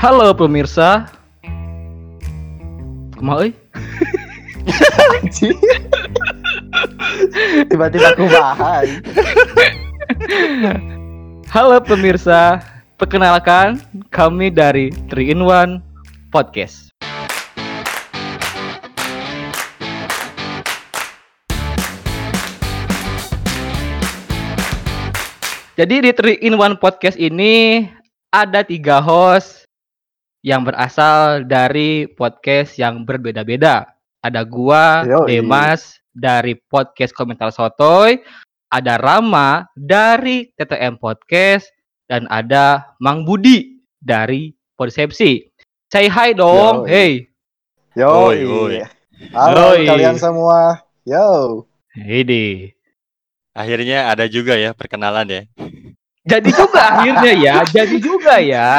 Halo pemirsa. Kumaha euy? Tiba-tiba aku bahas. Halo pemirsa. Perkenalkan kami dari 3 in 1 Podcast. Jadi di 3 in 1 Podcast ini ada tiga host yang berasal dari podcast yang berbeda-beda. Ada gua, Yoi. Demas dari podcast Komentar Sotoy, ada Rama dari TTM Podcast, dan ada Mang Budi dari Persepsi. Say hi dong, Yoi. hey. Yo. Halo Yoi. kalian semua. Yo. Ini. Akhirnya ada juga ya perkenalan ya. Jadi juga akhirnya ya, jadi juga ya.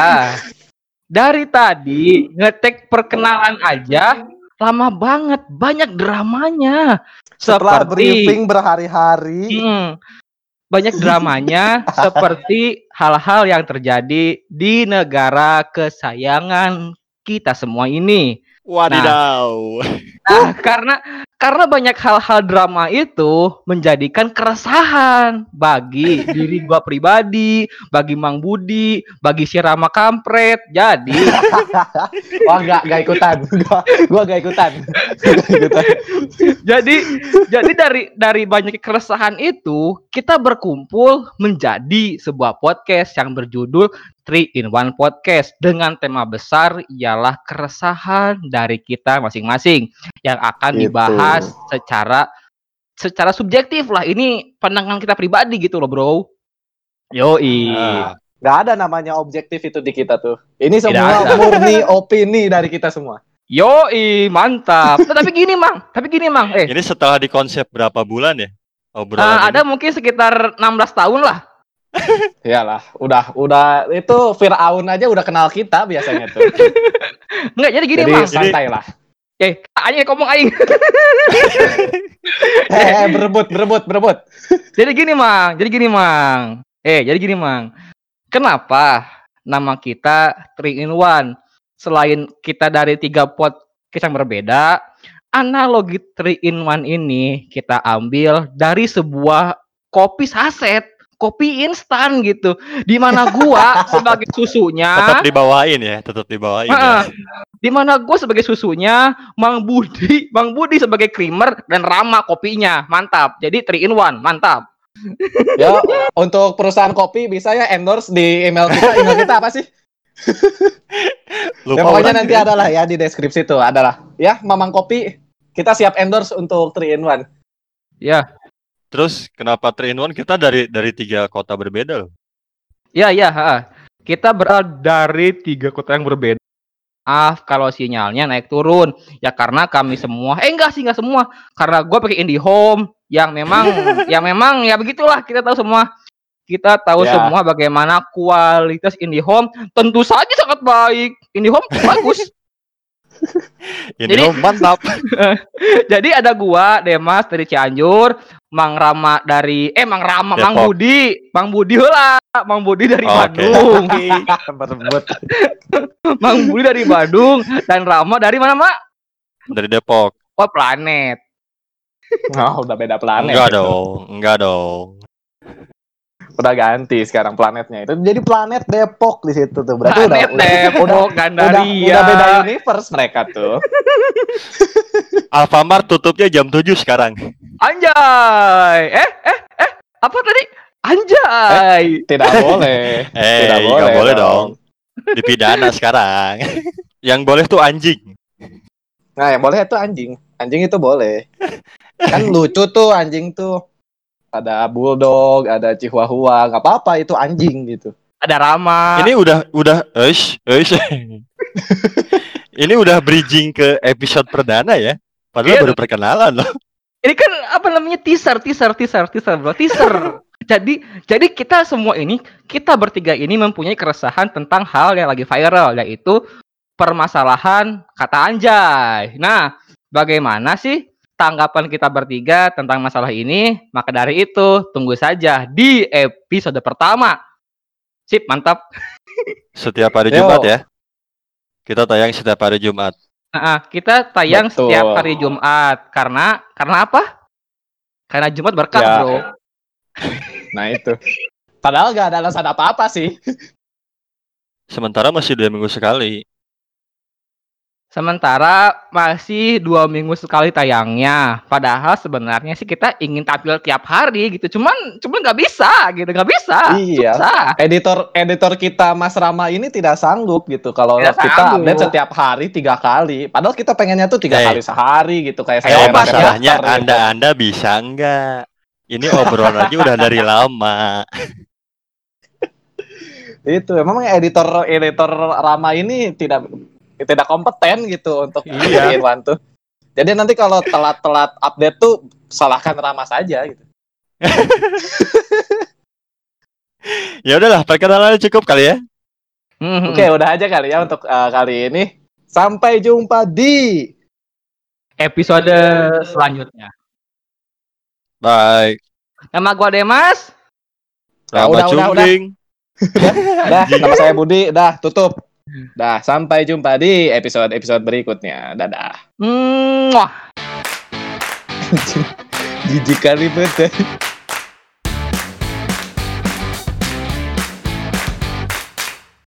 Dari tadi ngetek perkenalan aja lama banget, banyak dramanya. Setelah Seperti briefing berhari-hari. Hmm, banyak dramanya seperti hal-hal yang terjadi di negara kesayangan kita semua ini. Wadidaw. Nah, karena karena banyak hal-hal drama itu menjadikan keresahan bagi diri gua pribadi, bagi Mang Budi, bagi si Rama kampret. Jadi, Wah, enggak enggak ikutan. Gua gua enggak ikutan. Jadi jadi dari dari banyak keresahan itu kita berkumpul menjadi sebuah podcast yang berjudul Three in One Podcast dengan tema besar ialah keresahan dari kita masing-masing yang akan Gitu. dibahas secara secara subjektif lah. Ini pandangan kita pribadi gitu loh, Bro. Yoi. Ah, Enggak ada namanya objektif itu di kita tuh. Ini semua murni opini dari kita semua. Yoi, mantap. Nah, tapi gini, Mang. Tapi gini, Mang. Eh, ini setelah dikonsep berapa bulan ya? Obrolan ah, ini? ada mungkin sekitar 16 tahun lah. Iyalah, udah udah itu Firaun aja udah kenal kita biasanya tuh. Enggak, jadi gini, Jadi Mang. santai lah. Eh, aing ngomong aing. Eh, berebut, berebut, berebut. jadi gini, Mang. Jadi gini, Mang. Eh, jadi gini, Mang. Kenapa nama kita Three in One? Selain kita dari tiga podcast yang berbeda, analogi Three in One ini kita ambil dari sebuah kopi saset, kopi instan gitu. Di mana gua sebagai susunya tetap dibawain ya, tetap dibawain Heeh. ya. di mana gue sebagai susunya, Mang Budi, Mang Budi sebagai creamer dan Rama kopinya, mantap. Jadi three in one, mantap. Ya, untuk perusahaan kopi bisa ya endorse di email kita. Email kita apa sih? Lupa ya, pokoknya nanti ya. adalah ya di deskripsi tuh adalah. Ya, Mamang Kopi kita siap endorse untuk 3 in 1. Ya, Terus kenapa 3 in 1 kita dari dari tiga kota berbeda loh? ya, ya. ha. Kita berasal dari tiga kota yang berbeda. Maaf kalau sinyalnya naik turun. Ya karena kami semua, eh enggak sih enggak semua. Karena gue pakai IndiHome yang memang, yang memang ya begitulah kita tahu semua. Kita tahu Ya. semua bagaimana kualitas IndiHome. Tentu saja sangat baik. IndiHome bagus. Ini Jadi- oh, mantap. Jadi ada gua Demas dari Cianjur, Mang Rama dari eh Mang Rama, Mang. Budi, Mang Budi lah, Mang Budi dari Oke. Bandung, berebut. Mang Budi dari Bandung dan Rama dari mana Mak? Dari Depok. Oh planet. Oh, udah beda planet. Enggak dong, enggak dong. Udah ganti sekarang planetnya itu. Jadi planet Depok di situ tuh. Berarti Planet udah udah Depok, udah, Gandaria. udah beda universe mereka tuh. Alfamart tutupnya jam 7 sekarang. Anjay. Eh eh eh apa tadi? Anjay. Tidak boleh. Eh, Tidak enggak boleh boleh dong. dong. Dipidana sekarang. Yang boleh tuh anjing. Nah, yang boleh itu anjing. Anjing itu boleh. Kan lucu tuh anjing tuh. Ada bulldog, ada chihuahua, nggak apa-apa itu anjing gitu. Ada Rama. Ini udah udah eish, eish. Ini udah bridging ke episode perdana ya. Padahal Iya. baru perkenalan loh. Ini kan apa namanya teaser, teaser, teaser, teaser, bro, teaser. jadi, jadi kita semua ini, kita bertiga ini mempunyai keresahan tentang hal yang lagi viral, yaitu permasalahan kata anjay. Nah, bagaimana sih tanggapan kita bertiga tentang masalah ini? Maka dari itu, tunggu saja di episode pertama. Sip, mantap. Setiap hari Yo. Jumat ya. Kita tayang setiap hari Jumat. Nah, kita tayang Betul. setiap hari Jumat karena karena apa? Karena Jumat berkah, Ya. Bro. Nah itu. Padahal gak ada alasan apa-apa sih. Sementara masih dua minggu sekali. Sementara masih dua minggu sekali tayangnya. Padahal sebenarnya sih kita ingin tampil tiap hari gitu. Cuman cuman nggak bisa gitu, nggak bisa. Iya. Susah. Editor editor kita Mas Rama ini tidak sanggup gitu kalau Tidak kita sanggup. update setiap hari tiga kali. Padahal kita pengennya tuh tiga Eh. kali sehari gitu kayak saya ya. Masalahnya gitu. anda anda bisa enggak? Ini obrolan aja udah dari lama. Itu memang editor editor Rama ini tidak tidak kompeten gitu untuk Iya. bikin one tuh. Jadi nanti kalau telat-telat update tuh salahkan Rama saja gitu. Ya udahlah, perkenalan cukup kali ya. Hmm. Oke, udah aja kali ya untuk uh, kali ini. Sampai jumpa di Episode selanjutnya. Bye. Nama gua Demas. Rama udah, udah, udah. Cungding. Dah, nama saya Budi. Dah, tutup. Dah, sampai jumpa di episode-episode berikutnya. Dadah. Mwah. Jijik kali bet.